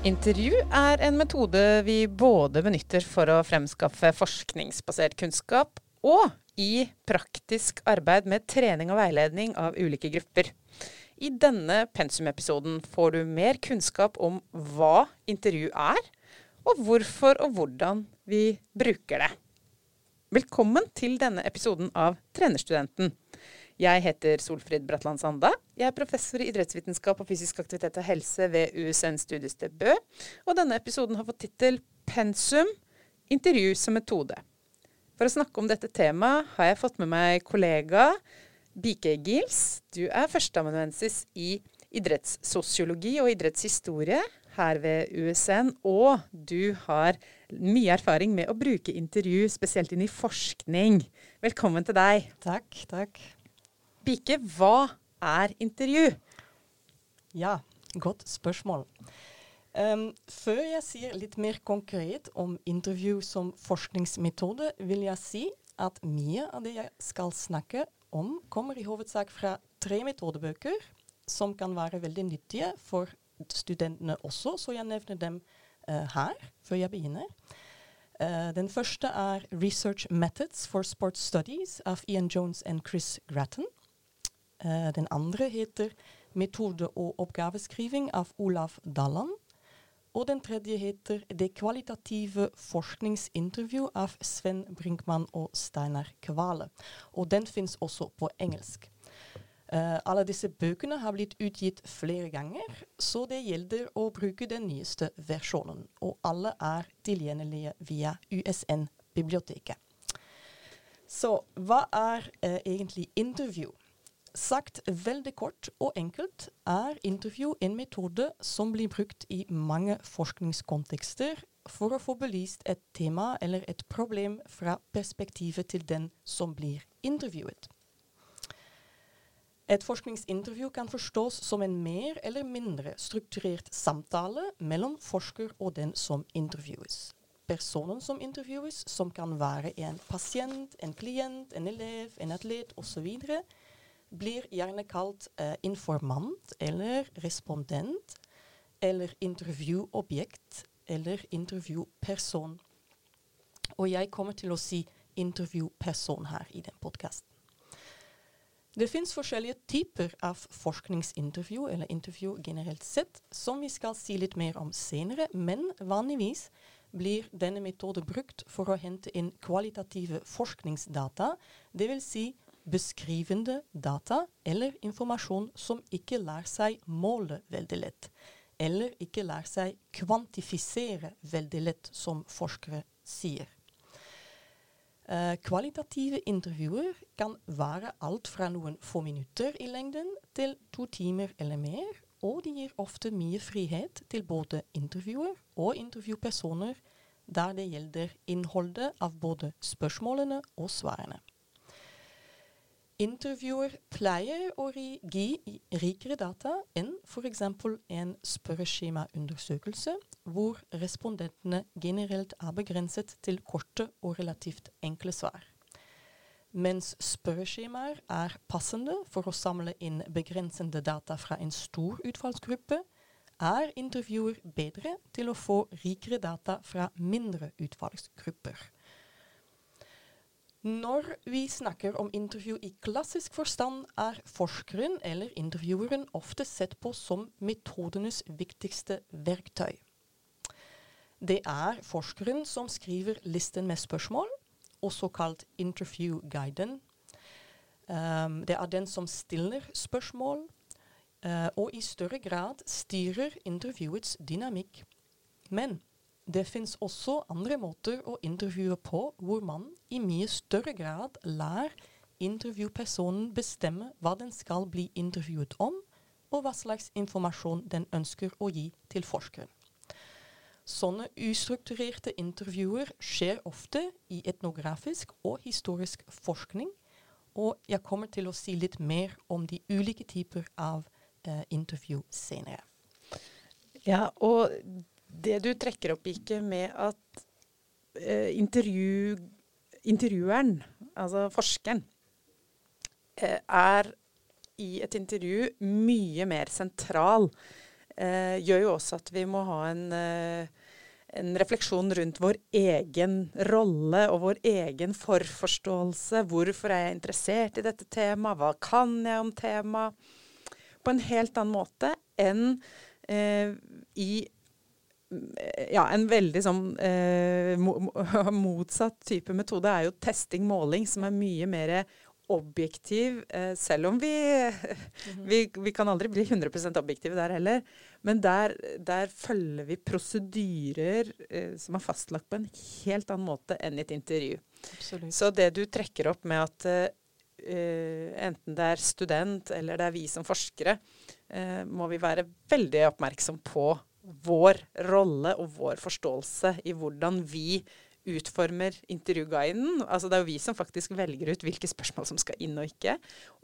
Intervju er en metode vi både benytter for å fremskaffe forskningsbasert kunnskap og i praktisk arbeid med trening og veiledning av ulike grupper. I denne pensumepisoden får du mer kunnskap om hva intervju er, og hvorfor og hvordan vi bruker det. Velkommen til denne episoden av Trenerstudenten. Jeg heter Solfrid Bratland Sanda. Jeg er professor i idrettsvitenskap og fysisk aktivitet og helse ved USN studiested Bø. Og denne episoden har fått tittel Pensum intervju som metode. For å snakke om dette temaet har jeg fått med meg kollega Bike Gils. Du er førsteamanuensis i idrettssosiologi og idrettshistorie her ved USN, og du har mye erfaring med å bruke intervju, spesielt inn i forskning. Velkommen til deg. Takk, takk. Bike, hva er intervju? Ja, godt spørsmål. Um, før jeg sier litt mer konkret om intervju som forskningsmetode, vil jeg si at mye av det jeg skal snakke om, kommer i hovedsak fra tre metodebøker som kan være veldig nyttige for studentene også, så jeg nevner dem uh, her før jeg begynner. Uh, den første er 'Research Methods for Sports Studies' av Ian Jones og Chris Grattan. Uh, den andre heter 'Metode og oppgaveskriving' av Olav Dalland. Og den tredje heter 'Det kvalitative forskningsintervju' av Sven Brinkmann og Steinar Kvale. Og den fins også på engelsk. Uh, alle disse bøkene har blitt utgitt flere ganger, så det gjelder å bruke den nyeste versjonen. Og alle er tilgjengelige via USN-biblioteket. Så hva er uh, egentlig intervju? Sagt veldig kort og enkelt er intervju en metode som blir brukt i mange forskningskontekster for å få belyst et tema eller et problem fra perspektivet til den som blir intervjuet. Et forskningsintervju kan forstås som en mer eller mindre strukturert samtale mellom forsker og den som intervjues. Personen som intervjues, som kan være en pasient, en klient, en elev, en atlet osv., blir gjerne kalt eh, informant eller respondent eller intervjuobjekt eller intervjuperson. Og jeg kommer til å si intervjuperson her i den podkasten. Det fins forskjellige typer av forskningsintervju, eller intervju generelt sett, som vi skal si litt mer om senere, men vanligvis blir denne metoden brukt for å hente inn kvalitative forskningsdata, dvs. Si beskrivende data eller informasjon som ikke lar seg måle veldig lett, eller ikke lar seg kvantifisere veldig lett, som forskere sier. Uh, kvalitative intervjuer kan være alt fra noen få minutter i lengden til to timer eller mer, og de gir ofte mye frihet til både intervjuer og intervjupersoner der det gjelder innholdet av både spørsmålene og svarene. Intervjuer pleier å gi rikere data enn f.eks. en spørreskjemaundersøkelse, hvor respondentene generelt er begrenset til korte og relativt enkle svar. Mens spørreskjemaer er passende for å samle inn begrensende data fra en stor utfallsgruppe, er intervjuer bedre til å få rikere data fra mindre utvalgsgrupper. Når vi snakker om intervju i klassisk forstand, er forskeren eller intervjueren ofte sett på som metodenes viktigste verktøy. Det er forskeren som skriver listen med spørsmål, også kalt interview-guiden. Um, det er den som stiller spørsmål, uh, og i større grad styrer intervjuets dynamikk. Men det fins også andre måter å intervjue på hvor man i mye større grad lar intervjupersonen bestemme hva den skal bli intervjuet om, og hva slags informasjon den ønsker å gi til forskeren. Sånne ustrukturerte intervjuer skjer ofte i etnografisk og historisk forskning, og jeg kommer til å si litt mer om de ulike typer av eh, intervju senere. Ja, og det du trekker opp, Ikke, med at eh, intervju, intervjueren, altså forskeren, eh, er i et intervju mye mer sentral eh, gjør jo også at vi må ha en, eh, en refleksjon rundt vår egen rolle og vår egen forforståelse. Hvorfor er jeg interessert i dette temaet? Hva kan jeg om temaet? På en helt annen måte enn eh, i ja, en veldig sånn eh, motsatt type metode er jo testing, måling, som er mye mer objektiv, eh, selv om vi, vi, vi kan aldri bli 100% objektive der heller. Men der, der følger vi prosedyrer eh, som er fastlagt på en helt annen måte enn i et intervju. Absolutt. Så det du trekker opp med at eh, enten det er student eller det er vi som forskere, eh, må vi være veldig oppmerksom på vår rolle og vår forståelse i hvordan vi utformer intervjuguiden. Altså det er jo vi som faktisk velger ut hvilke spørsmål som skal inn og ikke.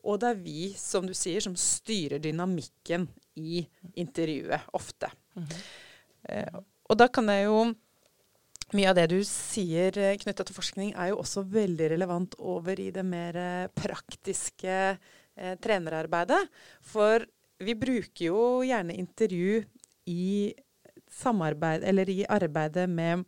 Og det er vi, som du sier, som styrer dynamikken i intervjuet ofte. Mm -hmm. eh, og da kan jeg jo mye av det du sier eh, knytta til forskning, er jo også veldig relevant over i det mer eh, praktiske eh, trenerarbeidet. For vi bruker jo gjerne intervju i samarbeid, eller i arbeidet med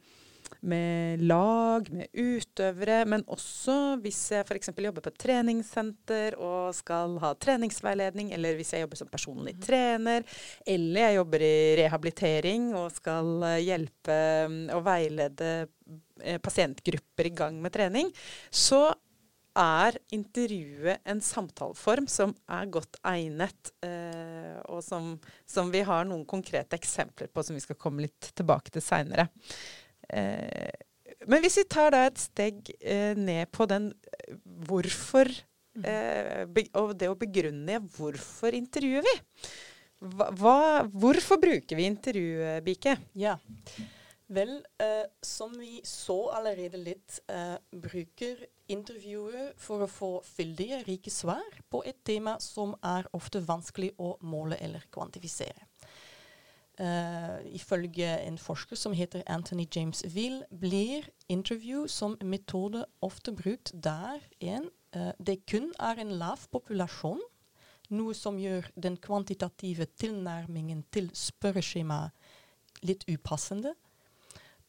med lag, med utøvere, men også hvis jeg f.eks. jobber på et treningssenter og skal ha treningsveiledning, eller hvis jeg jobber som personlig mm. trener, eller jeg jobber i rehabilitering og skal eh, hjelpe mm, og veilede eh, pasientgrupper i gang med trening, så er intervjuet en samtaleform som er godt egnet, eh, og som, som, vi har noen konkrete eksempler på som vi skal komme litt tilbake til seinere. Eh, men hvis vi tar da et steg eh, ned på den eh, hvorfor mm. Og det å begrunne hvorfor intervjuer vi? Hva, hvorfor bruker vi intervju, Bike? Ja. Vel, eh, som vi så allerede litt, eh, bruker intervjuer for å få fyldige, rike svar på et tema som er ofte vanskelig å måle eller kvantifisere. Uh, ifølge en forsker som heter Anthony James Will, blir interview som metode ofte brukt der en, uh, det kun er en lav populasjon, noe som gjør den kvantitative tilnærmingen til spørreskjemaet litt upassende.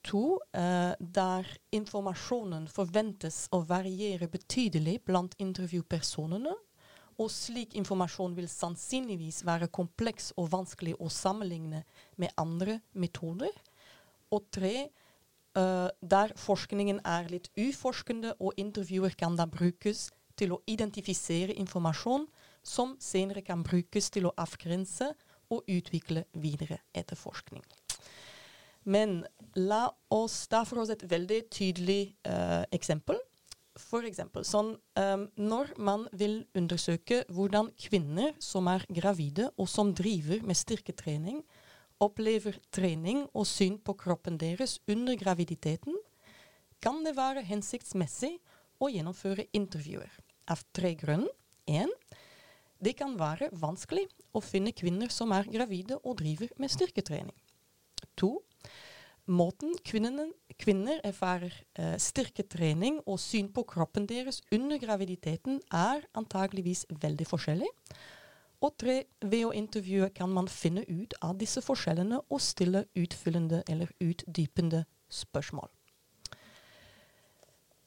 To, uh, der informasjonen forventes å variere betydelig blant intervjupersonene, og slik informasjon vil sannsynligvis være kompleks og vanskelig å sammenligne med andre metoder. Og tre, uh, der forskningen er litt uforskende, og intervjuer kan da brukes til å identifisere informasjon som senere kan brukes til å avgrense og utvikle videre etterforskning. Men la oss da for oss et veldig tydelig uh, eksempel. For eksempel, sånn, um, når man vil undersøke hvordan kvinner som er gravide og som driver med styrketrening, opplever trening og syn på kroppen deres under graviditeten, kan det være hensiktsmessig å gjennomføre intervjuer. Av tre grunner. Én, det kan være vanskelig å finne kvinner som er gravide og driver med styrketrening. To, måten kvinnerne, kvinner erfarer eh, styrketrening og syn på kroppen deres under graviditeten, er antageligvis veldig forskjellig. Og tre, ved å intervjue kan man finne ut av disse forskjellene og stille utfyllende eller utdypende spørsmål.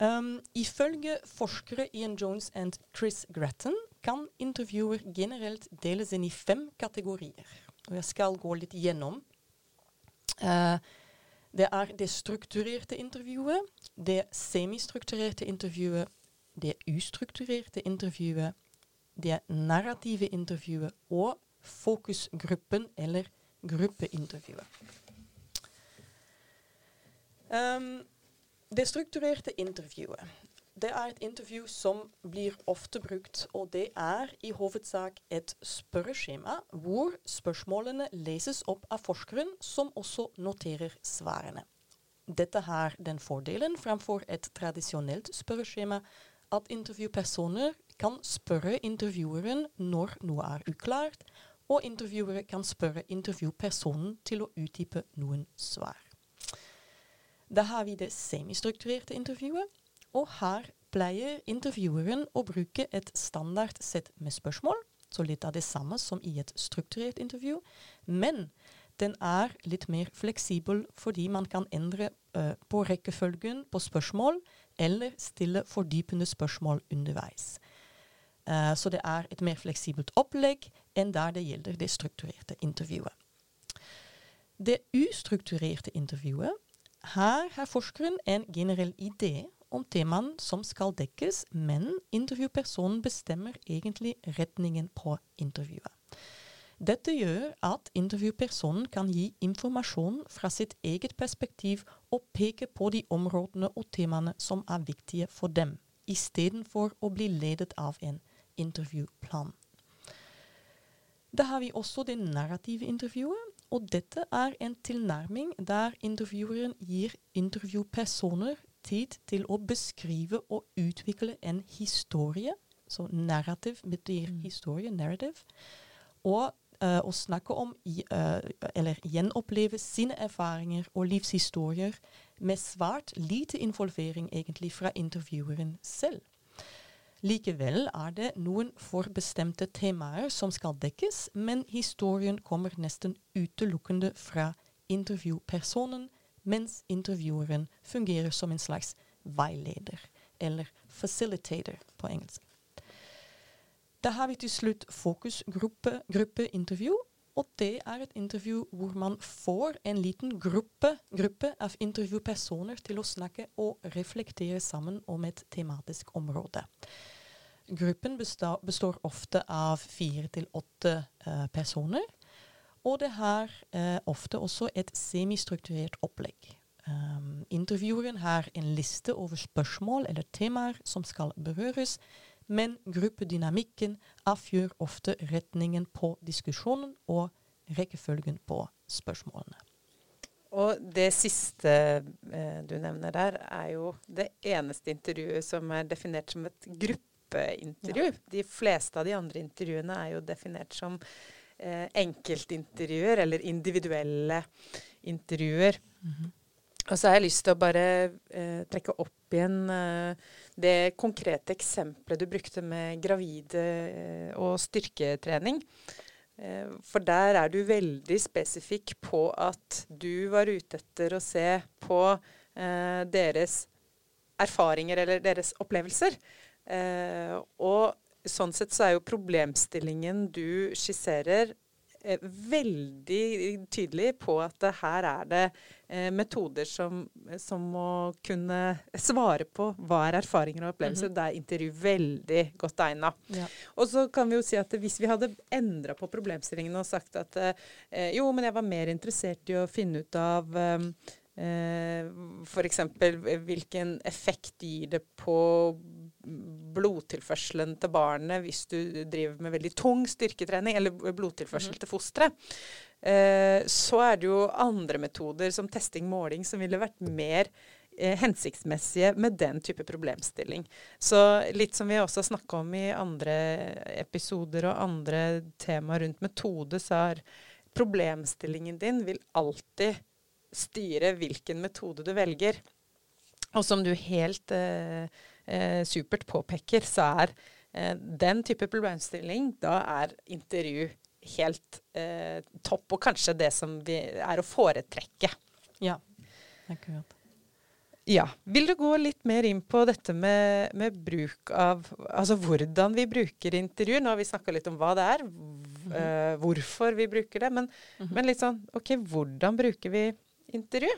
Um, ifølge forskere Ian Jones og Chris Gretton kan intervjuer generelt deles inn i fem kategorier. Og jeg skal gå litt gjennom. Uh, det er det strukturerte intervjuet, det semistrukturerte intervjuet, det ustrukturerte intervjuet, det narrative intervjuet og fokusgruppen eller gruppeintervjuet. Um, det strukturerte intervjuet det er et intervju som blir ofte brukt, og det er i hovedsak et spørreskjema hvor spørsmålene leses opp av forskeren, som også noterer svarene. Dette har den fordelen framfor et tradisjonelt spørreskjema at intervjupersoner kan spørre intervjueren når noe er uklart, og intervjuere kan spørre intervjupersonen til å utdype noen svar. Da har vi det semistrukturerte intervjuet, og her pleier intervjueren å bruke et standard sett med spørsmål, så litt av det samme som i et strukturert intervju. Men den er litt mer fleksibel fordi man kan endre uh, på rekkefølgen på spørsmål, eller stille fordypende spørsmål underveis. Uh, så det er et mer fleksibelt opplegg enn der det gjelder det strukturerte intervjuet. Det ustrukturerte intervjuet her har forskeren en generell idé om temaene som skal dekkes, men intervjupersonen bestemmer egentlig retningen på intervjuet. Dette gjør at intervjupersonen kan gi informasjon fra sitt eget perspektiv og peke på de områdene og temaene som er viktige for dem, istedenfor å bli ledet av en intervjuplan. Da har vi også det narrative intervjuet, og dette er en tilnærming der intervjueren gir intervjupersoner tid til å beskrive og utvikle en historie. Så narrativ betyr mm. historie, narrative. Og uh, å snakke om, uh, eller gjenoppleve sine erfaringer og livshistorier med svært lite involvering egentlig fra intervjueren selv. Likevel er det noen forbestemte temaer som skal dekkes, men historien kommer nesten utelukkende fra intervjupersonen, mens intervjueren fungerer som en slags veileder, eller facilitator på engelsk. Da har vi til slutt fokusgruppeintervju, og det er et intervju hvor man får en liten gruppe, gruppe av intervjupersoner til å snakke og reflektere sammen om et tematisk område. Gruppen består, ofte av fire til åtte uh, personer. Og det har eh, ofte også et semistrukturert opplegg. Um, intervjueren har en liste over spørsmål eller temaer som skal berøres, men gruppedynamikken avgjør ofte retningen på diskusjonen og rekkefølgen på spørsmålene. Og det siste eh, du nevner der, er jo det eneste intervjuet som er definert som et gruppeintervju. Ja. De fleste av de andre intervjuene er jo definert som eh, enkeltintervjuer eller individuelle intervjuer. Mm -hmm. Og så har jeg lyst til å bare eh, trekke opp igjen eh, det konkrete eksempelet du brukte med gravide eh, og styrketrening. Eh, for der er du veldig spesifikk på at du var ute etter å se på eh, deres erfaringer eller deres opplevelser. Eh, og sånn sett så er jo problemstillingen du skisserer eh, veldig tydelig på at her er det eh, metoder som, som, må kunne svare på hva er erfaringer og opplevelser. Mm -hmm. Det er intervju veldig godt egna. Ja. Og så kan vi jo si at hvis vi hadde endra på problemstillingen og sagt at eh, jo, men jeg var mer interessert i å finne ut av um, Eh, F.eks. hvilken effekt gir det på blodtilførselen til barnet hvis du driver med veldig tung styrketrening, eller blodtilførsel mm. til fosteret. Eh, så er det jo andre metoder som testing, måling, som ville vært mer eh, hensiktsmessige med den type problemstilling. Så litt som vi også snakka om i andre episoder og andre temaer rundt metode, så er problemstillingen din vil alltid styre hvilken metode du velger. Og som du helt eh, supert påpeker, så er eh, den type problemstilling, da er intervju helt eh, topp, og kanskje det som vi, er å foretrekke. Ja, akkurat. Ja. Vil du gå litt mer inn på dette med, med bruk av Altså hvordan vi bruker intervju? Nå har vi snakka litt om hva det er, mm -hmm. hvorfor vi bruker det. Men, mm -hmm. men, litt sånn OK, hvordan bruker vi intervju?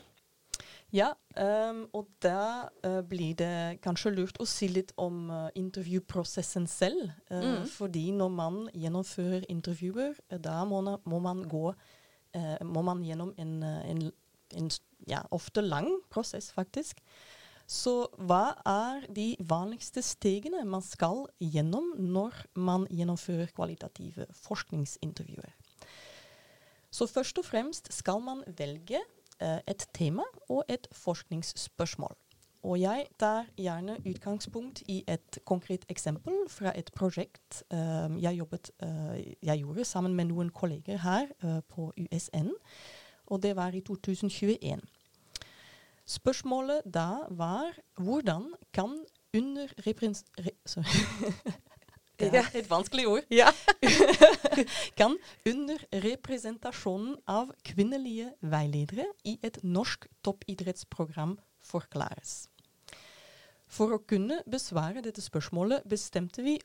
Ja, um, og da uh, blir det kanskje lurt å si litt om uh, intervjuprosessen selv. Uh, mm. Fordi når man gjennomfører intervjuer, da må, må, man gå må man gjennom en, en, en ja, ofte lang prosess, faktisk. Så hva er de vanligste stegene man skal gjennom når man gjennomfører kvalitative forskningsintervjuer? Så først og fremst skal man velge et tema og et forskningsspørsmål. Og jeg tar gjerne utgangspunkt i et konkret eksempel fra et prosjekt uh, jeg, jobbet, uh, jeg, gjorde sammen med noen kolleger her uh, på USN. Og det var i 2021. Spørsmålet da var hvordan kan under... Re, det er et vanskelig ord, Ja. kan under representasjonen av kvinnelige veiledere i et norsk toppidrettsprogram forklares. For å kunne besvare dette spørsmålet bestemte vi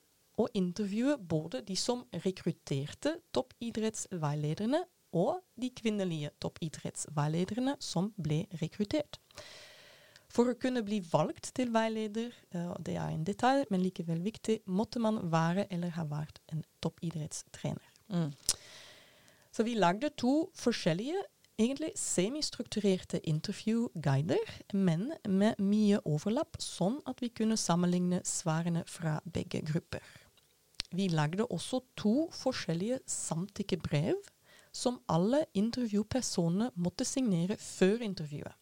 å intervjue både de som rekrutterte toppidrettsveilederne og de kvinnelige toppidrettsveilederne som ble rekruttert. For å kunne bli valgt til veileder, uh, det er en detalj, men likevel viktig, måtte man være eller ha vært en toppidrettstrener. Mm. Så vi lagde to forskjellige, egentlig semistrukturerte intervjuguider, men med mye overlapp, sånn at vi kunne sammenligne svarene fra begge grupper. Vi lagde også to forskjellige samtykkebrev som alle intervjupersonene måtte signere før intervjuet.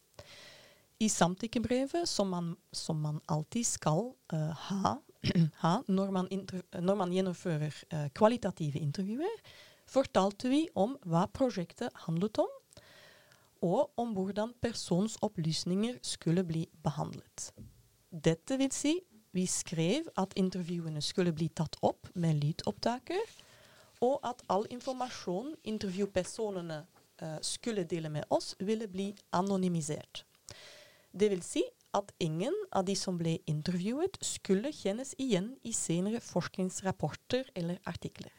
I samtykkebrevet, som man, som man alltid skal uh, ha, ha når, man når, man gjennomfører uh, kvalitative intervjuer, fortalte vi om hva prosjektet handlet om, og om hvordan persons opplysninger skulle bli behandlet. Dette vil si, vi skrev at intervjuene skulle bli tatt opp med lydopptaker, og at all informasjon intervjupersonene uh, skulle dele med oss, ville bli anonymisert. Det vil si at ingen av de som ble intervjuet, skulle kjennes igjen i senere forskningsrapporter eller artikler.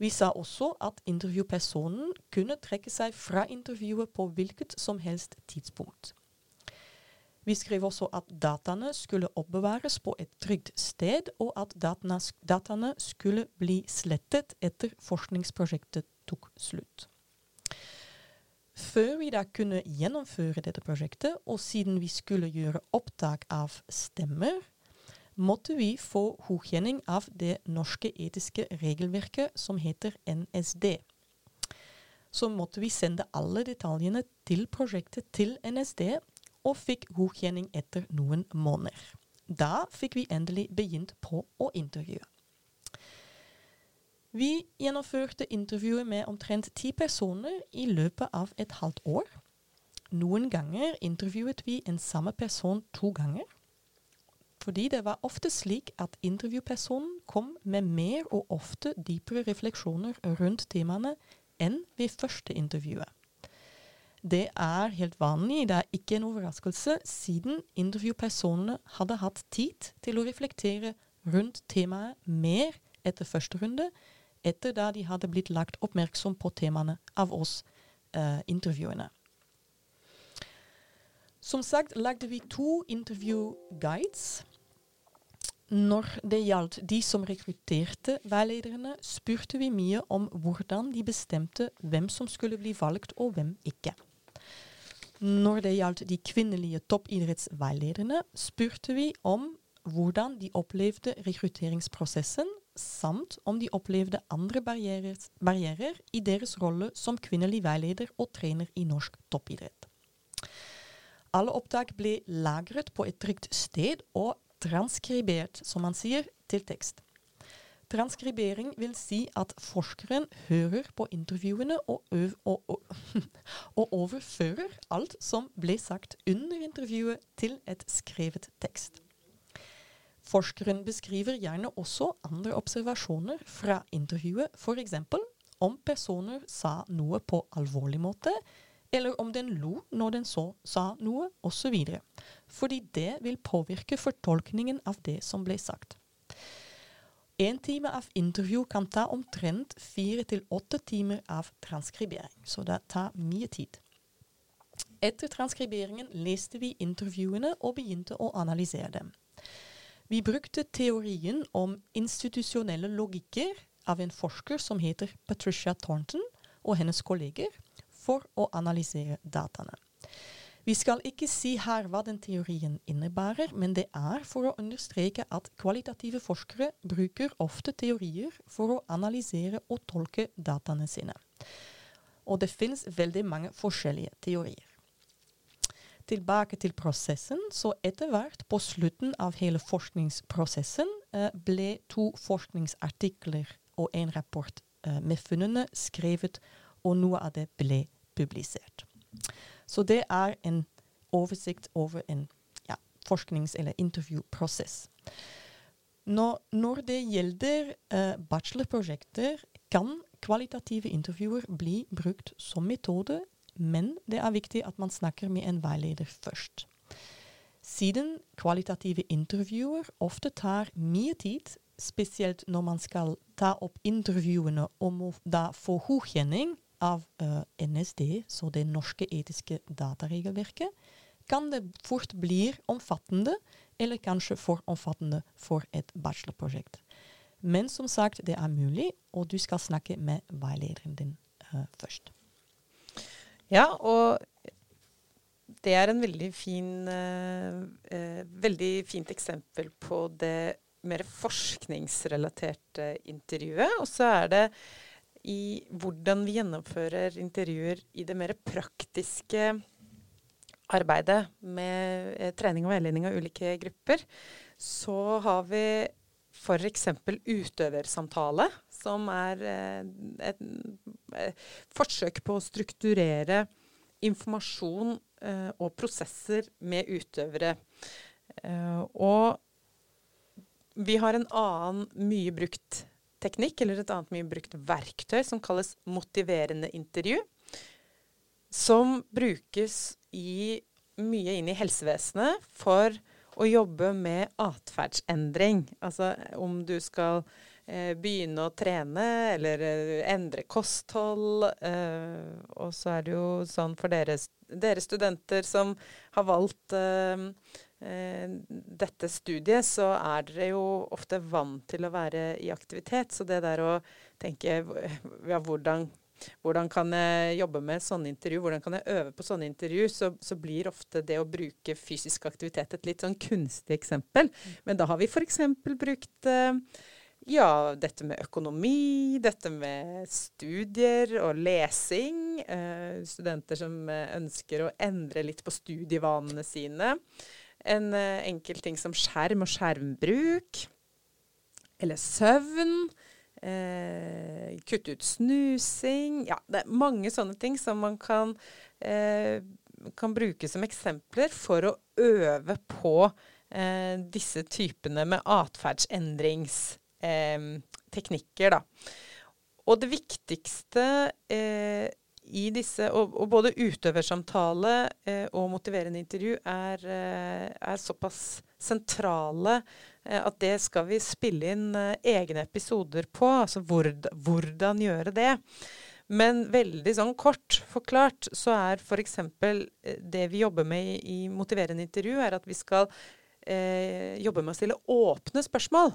Vi sa også at intervjupersonen kunne trekke seg fra intervjuet på hvilket som helst tidspunkt. Vi skrev også at dataene skulle oppbevares på et trygt sted, og at dataene skulle bli slettet etter forskningsprosjektet tok slutt. Før vi da kunne gjennomføre dette prosjektet, og siden vi skulle gjøre opptak av stemmer, måtte vi få godkjenning av det norske etiske regelverket som heter NSD. Så måtte vi sende alle detaljene til prosjektet til NSD, og fikk godkjenning etter noen måneder. Da fikk vi endelig begynt på å intervjue. Vi gjennomførte intervjuet med omtrent ti personer i løpet av et halvt år. Noen ganger intervjuet vi en samme person to ganger. Fordi det var ofte slik at intervjupersonen kom med mer og ofte dypere refleksjoner rundt temaene enn ved første intervjuet. Det er helt vanlig, det er ikke en overraskelse, siden intervjupersonene hadde hatt tid til å reflektere rundt temaet mer etter første runde etter da de hadde blitt lagt oppmerksom på temaene av oss eh, intervjuene. Som sagt lagde vi to intervjuguides. Når det gjaldt de som rekrutterte veilederne, spurte vi mye om hvordan de bestemte hvem som skulle bli valgt og hvem ikke. Når det gjaldt de kvinnelige toppidrettsveilederne, spurte vi om hvordan de opplevde rekrutteringsprosessen, samt om de opplevde andre barrierer, i deres rolle som kvinnelig veileder og trener i norsk toppidrett. Alle opptak ble lagret på et trygt sted og transkribert, som man sier, til tekst. Transkribering vil si at forskeren hører på intervjuene og, og, og, og, overfører alt som ble sagt under intervjuet til et skrevet tekst. Forskeren beskriver gjerne også andre observasjoner fra intervjuet, f.eks. om personer sa noe på alvorlig måte, eller om den lo når den så sa noe, osv. Fordi det vil påvirke fortolkningen av det som ble sagt. En time av intervju kan ta omtrent fire til åtte timer av transkribering, så det tar mye tid. Etter transkriberingen leste vi intervjuene og begynte å analysere dem. Vi brukte teorien om institusjonelle logikker av en forsker som heter Patricia Thornton og hennes kolleger, for å analysere dataene. Vi skal ikke si her hva den teorien innebærer, men det er for å understreke at kvalitative forskere bruker ofte teorier for å analysere og tolke dataene sine. Og det finnes veldig mange forskjellige teorier tilbake til prosessen. Så etter hvert, på slutten av hele forskningsprosessen, eh, ble to forskningsartikler og en rapport eh, med funnene skrevet, og noe av det ble publisert. Så det er en oversikt over en ja, forsknings- eller intervjuprosess. når, når det gjelder uh, bachelorprosjekter, kan kvalitative intervjuer bli brukt som metode, men det er viktig at man snakker med en veileder først. Siden kvalitative intervjuer ofte tar mye tid, spesielt når man skal ta opp intervjuene om å få godkjenning av uh, NSD, så det norske etiske dataregelverket, kan det fort bli omfattende, eller kanskje for omfattende for et bachelorprosjekt. Men som sagt, det er mulig, og du skal snakke med veilederen din uh, først. Ja, og det er en veldig fin uh, uh, veldig fint eksempel på det mer forskningsrelaterte intervjuet. Og så er det i hvordan vi gjennomfører intervjuer i det mer praktiske arbeidet med eh, trening og veiledning av ulike grupper, så har vi f.eks. utøversamtale, som er eh, et, eh, forsøk på å strukturere informasjon eh, og prosesser med utøvere. Og vi har en annen mye brukt teknikk, eller et annet mye brukt verktøy, som kalles motiverende intervju. Som brukes i, mye inn i helsevesenet for å jobbe med atferdsendring. Altså om du skal begynne å trene eller eh, endre kosthold. Eh, og så er det jo sånn for dere, dere studenter som har valgt eh, eh, dette studiet, så er dere jo ofte vant til å være i aktivitet. Så det der å tenke ja, hvordan, hvordan kan jeg jobbe med sånne intervju, hvordan kan jeg øve på sånne intervju, så, så, blir ofte det å bruke fysisk aktivitet et litt sånn kunstig eksempel. Men da har vi f.eks. brukt eh, ja, dette med økonomi, dette med studier og lesing. Eh, studenter som eh, ønsker å endre litt på studievanene sine. En eh, enkel ting som skjerm og skjermbruk. Eller søvn. Eh, kutte ut snusing. Ja, det er mange sånne ting som man kan, eh, kan bruke som eksempler for å øve på eh, disse typene med atferdsendringsteknikker, da. Og det viktigste eh, i disse, og, og både utøversamtale eh, og motiverende intervju er, eh, er såpass sentrale at det skal vi spille inn egne episoder på. Altså hvor, hvordan gjøre det. Men veldig sånn kort forklart så er f.eks. Det vi jobber med i, i, motiverende intervju, er at vi skal eh, jobbe med å stille åpne spørsmål.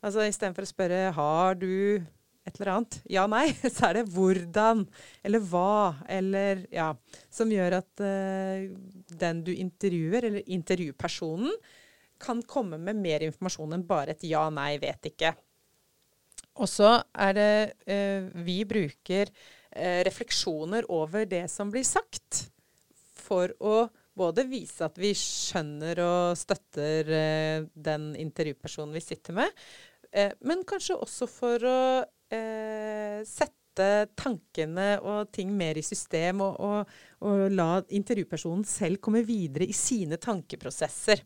Altså istedenfor å spørre har du et eller annet, ja, nei, så er det hvordan eller hva eller ja, som gjør at uh, den du intervjuer, eller intervjupersonen, kan komme med mer informasjon enn bare et ja, nei, vet ikke. Og så er det uh, Vi bruker uh, refleksjoner over det som blir sagt, for å både vise at vi skjønner og støtter den intervjupersonen vi sitter med, men kanskje også for å eh, sette tankene og ting mer i system, og, og, og, la intervjupersonen selv komme videre i sine tankeprosesser.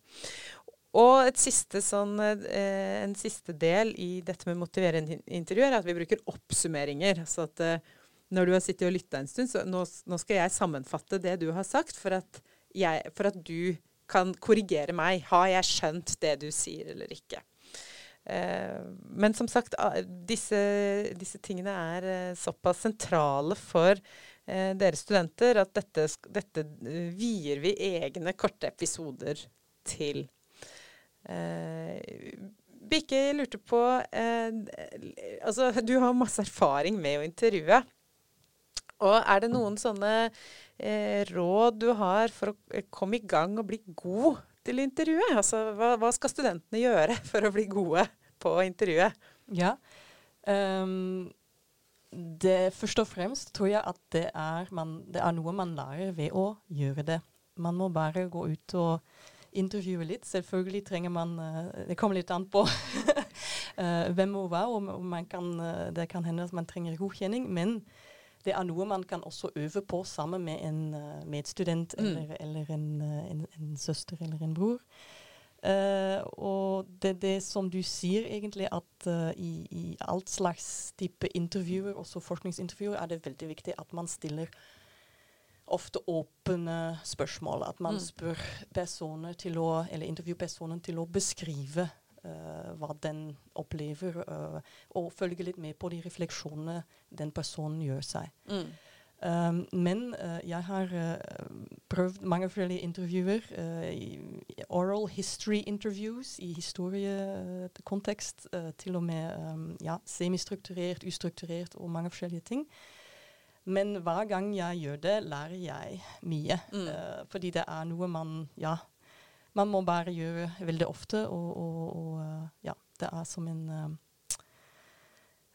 Og siste sånn, eh, en siste del i dette med motiverende intervju er at vi bruker oppsummeringer. Så at eh, når du har sittet og lytta en stund, så nå, nå, skal jeg sammenfatte det du har sagt, for at, jeg, for at du kan korrigere meg. Har jeg skjønt det du sier, eller ikke? Eh, men som sagt, disse, disse tingene er eh, såpass sentrale for eh, dere studenter at dette, dette vier vi egne korte episoder til. Bikke lurte på Altså, du har masse erfaring med å intervjue. Og er det noen sånne råd du har for å komme i gang og bli god til intervjuet? Altså, hva, hva, skal studentene gjøre for å bli gode på intervjuet? Ja. Um, det, først og fremst tror jeg at det er, man, det er, noe man lærer ved å gjøre det. Man må bare gå ut og intervjue litt. Selvfølgelig trenger man uh, Det kommer litt an på uh, hvem og hva, og, man kan, uh, det kan hende at man trenger godkjenning. men det er noe man kan også øve på sammen med en uh, medstudent mm. eller, eller en, uh, en, en, søster eller en bror. Uh, og det er det som du sier, egentlig, at uh, i, i alt slags type intervjuer, også forskningsintervjuer, er det veldig viktig at man stiller ofte åpne spørsmål. At man mm. spør personer til å, eller intervjupersonen til å beskrive hva den opplever, uh, og følge litt med på de refleksjonene den personen gjør seg. Mm. Um, men uh, jeg har prøvd mange forskjellige intervjuer. oral history interviews i historiekontekst. til og med um, ja, semistrukturert, ustrukturert og mange forskjellige ting. Men hver gang jeg gjør det, lærer jeg mye. Mm. Uh, fordi det er noe man Ja, man må bare gjøre veldig ofte. Og, og, og uh, ja, det er som en uh,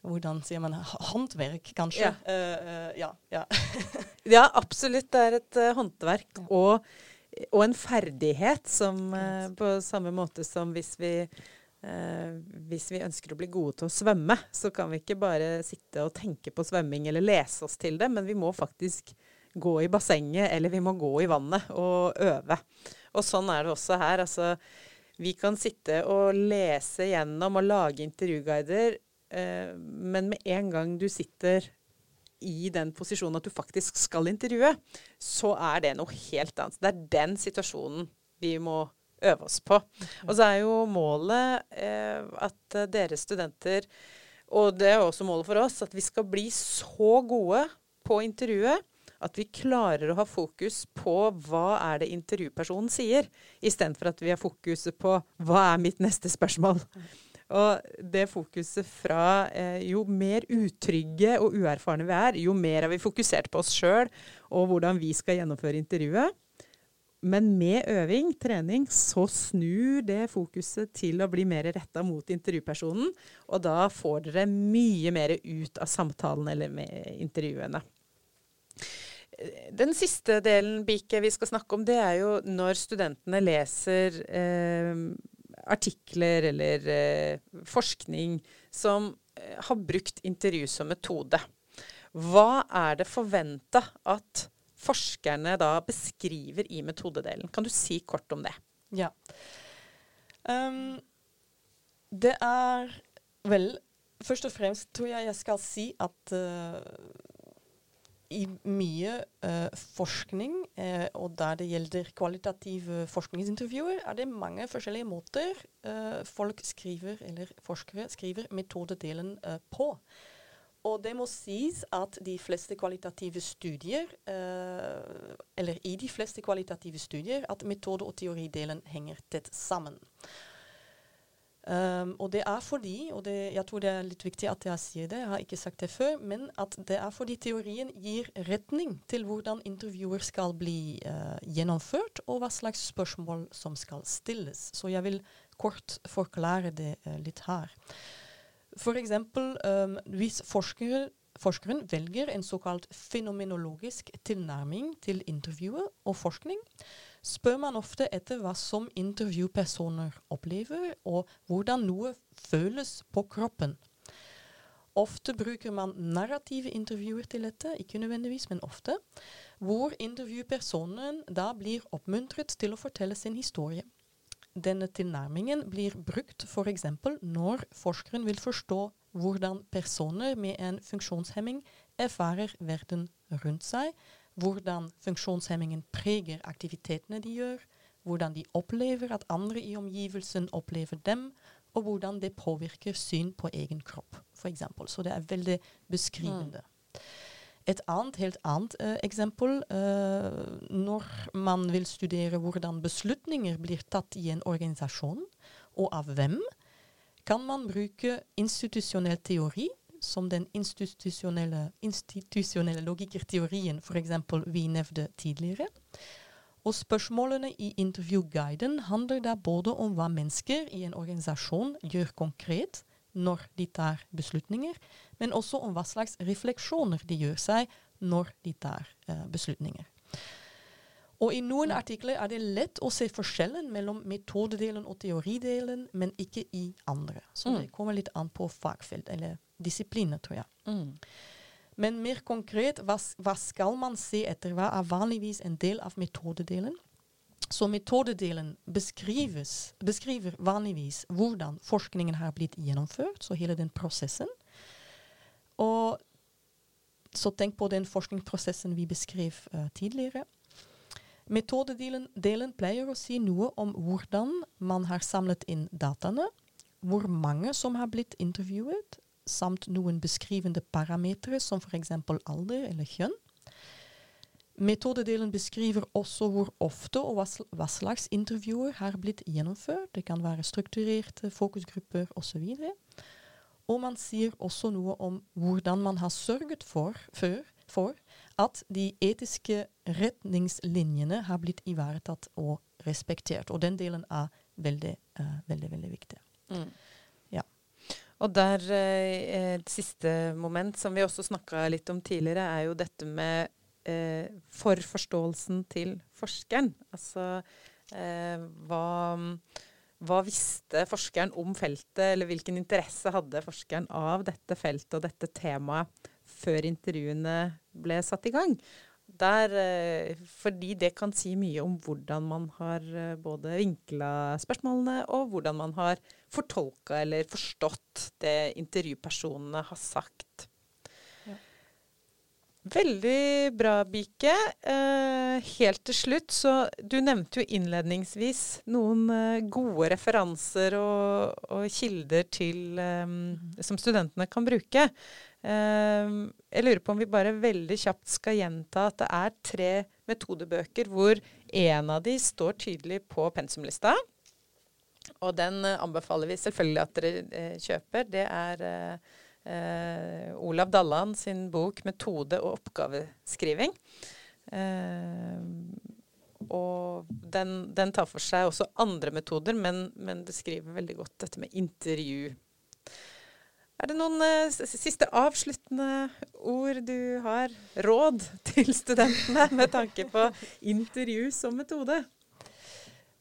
hvordan sier man håndverk, kanskje? Ja, ja. ja. ja. absolutt. Det er et håndverk og, og, en ferdighet som på samme måte som hvis vi Eh, hvis vi ønsker å bli gode til å svømme, så kan vi ikke bare sitte og tenke på svømming eller lese oss til det, men vi må faktisk gå i bassenget eller vi må gå i vannet og øve. Og sånn er det også her. Altså, vi kan sitte og lese gjennom og lage intervjuguider, eh, men med en gang du sitter i den posisjonen at du faktisk skal intervjue, så er det noe helt annet. Det er den situasjonen vi må øve oss på. Og så er jo målet eh, at dere studenter, og det er også målet for oss, at vi skal bli så gode på intervjuet at vi klarer å ha fokus på hva er det intervjupersonen sier, istedenfor at vi har fokuset på hva er mitt neste spørsmål. Og det fokuset fra eh, jo mer utrygge og uerfarne vi er, jo mer har vi fokusert på oss sjøl og hvordan vi skal gjennomføre intervjuet. Men med øving, trening, så snur det fokuset til å bli mer retta mot intervjupersonen. Og da får dere mye mer ut av samtalen eller med intervjuene. Den siste delen Bike, vi skal snakke om, det er jo når studentene leser eh, artikler eller eh, forskning som eh, har brukt intervju som metode. Hva er det forventa at forskerne da beskriver i metodedelen. Kan du si kort om det? Ja. Um, det er Vel, først og fremst tror jeg jeg skal si at uh, i mye uh, forskning, uh, og der det gjelder kvalitative forskningsintervjuer, er det mange forskjellige måter folk skriver, eller forskere skriver metodedelen på. Og det må sies at de fleste kvalitative studier, eller i de fleste kvalitative studier, at metode- og teoridelen henger tett sammen. Um, og det er fordi, og det, jeg tror det er litt viktig at jeg sier det, jeg har ikke sagt det før, men at det er fordi teorien gir retning til hvordan intervjuer skal bli uh, gjennomført, og hva slags spørsmål som skal stilles. Så jeg vil kort forklare det uh, litt her. For eksempel um, hvis forskere, forskeren velger en såkalt fenomenologisk tilnærming til intervjuet og forskning, spør man ofte etter hva som intervjupersoner opplever, og hvordan noe føles på kroppen. Ofte bruker man narrative intervjuer til dette, ikke nødvendigvis, men ofte, hvor intervjupersonen da blir oppmuntret til å fortelle sin historie. Denne tilnærmingen blir brukt f.eks. når forskeren vil forstå hvordan personer med en funksjonshemming erfarer verden rundt seg, hvordan funksjonshemmingen preger aktivitetene de gjør, hvordan de opplever at andre i omgivelsen opplever dem, og hvordan det påvirker syn på egen kropp, f.eks. Så det er veldig beskrivende. Et annet, helt annet uh, eksempel uh, når man vil studere hvordan beslutninger blir tatt i en organisasjon, og av hvem, kan man bruke institusjonell teori, som den institusjonelle, institusjonelle logikerteorien f.eks. vi nevnte tidligere. Og spørsmålene i intervjuguiden handler da både om hva mennesker i en organisasjon gjør konkret, når de tar beslutninger, men også om hva slags refleksjoner de gjør seg når de tar uh, beslutninger. Og I noen artikler er det lett å se forskjellen mellom metodedelen og teoridelen, men ikke i andre. Så mm. det kommer litt an på fagfelt, eller disipliner, tror jeg. Mm. Men mer konkret, hva, hva, skal man se etter? Hva er vanligvis en del av metodedelen? Så metodedelen beskriver vanligvis hvordan forskningen har blitt gjennomført, så hele den prosessen. Og så tenk på den forskningsprosessen vi beskrev uh, tidligere. Metodedelen delen pleier å si noe om hvordan man har samlet inn dataene, hvor mange som har blitt intervjuet, samt noen beskrivende parametere som f.eks. alder eller kjønn. Metodedelen beskriver også hvor ofte og hva slags intervjuer har blitt gjennomført. Det kan være strukturerte fokusgrupper osv. Og, og man sier også noe om hvordan man har sørget for, for, for at de etiske retningslinjene har blitt ivaretatt og respektert. Og den delen er veldig, uh, veldig, veldig viktig. Mm. Ja. Og der, eh, et siste moment som vi også snakka litt om tidligere, er jo dette med eh, for forståelsen til forskeren. Altså eh, hva, hva, visste forskeren om feltet, eller hvilken interesse hadde forskeren av dette feltet og dette temaet før intervjuene ble satt i gang? Der, eh, fordi det kan si mye om hvordan man har eh, både vinkla spørsmålene, og hvordan man har fortolka eller forstått det intervjupersonene har sagt. Veldig bra, Bike. Eh, helt til slutt, så Du nevnte jo innledningsvis noen gode referanser og, og kilder til, som studentene kan bruke. Eh, jeg lurer på om vi bare veldig kjapt skal gjenta at det er tre metodebøker hvor en av de står tydelig på pensumlista. Og den anbefaler vi selvfølgelig at dere eh, kjøper. Det er eh, eh, Olav Dalland sin bok 'Metode og oppgaveskriving'. Eh, og den, den, tar for seg også andre metoder, men, men beskriver veldig godt dette med intervju. Er det noen uh, siste avsluttende ord du har? Råd til studentene med tanke på intervju som metode?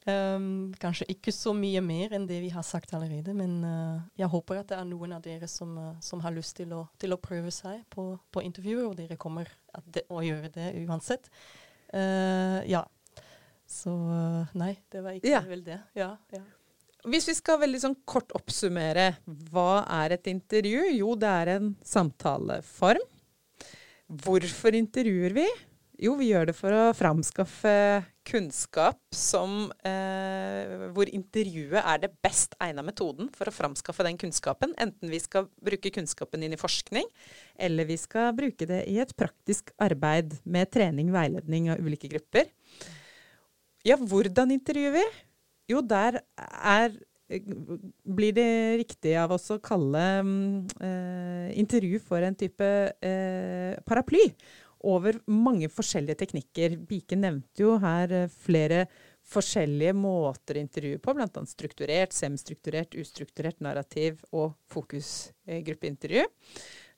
Um, kanskje ikke så mye mer enn det vi har sagt allerede, men uh, jeg håper at det er noen av dere som, uh, som har lyst til å, til å, prøve seg på, på intervjuer, og dere kommer de, å gjøre det uansett. Uh, ja. Så nei, det var ikke ja. vel det. Ja, ja. Hvis vi skal veldig sånn kort oppsummere, hva er et intervju? Jo, det er en samtaleform. Hvorfor intervjuer vi? Jo, vi gjør det for å framskaffe kunnskap som eh, Hvor intervjuet er det best egna metoden for å framskaffe den kunnskapen. Enten vi skal bruke kunnskapen inn i forskning, eller vi skal bruke det i et praktisk arbeid med trening, veiledning av ulike grupper. Ja, hvordan intervjuer vi? Jo, der er blir det riktig av oss å kalle eh, intervju for en type eh, paraply over mange forskjellige teknikker. Bike nevnte jo her eh, flere forskjellige måter å intervjue på, bl.a. strukturert, semstrukturert, ustrukturert narrativ og fokusgruppeintervju. Eh,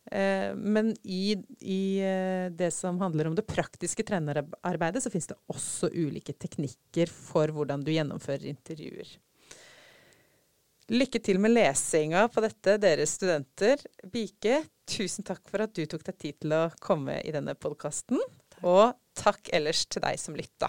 men i, i, eh, det som handler om det praktiske trenerarbeidet, så finnes det også ulike teknikker for hvordan du gjennomfører intervjuer. Lykke til med lesinga på dette, dere studenter. Bike, tusen takk for at du tok deg tid til å komme i denne podkasten. Og takk ellers til deg som lytta.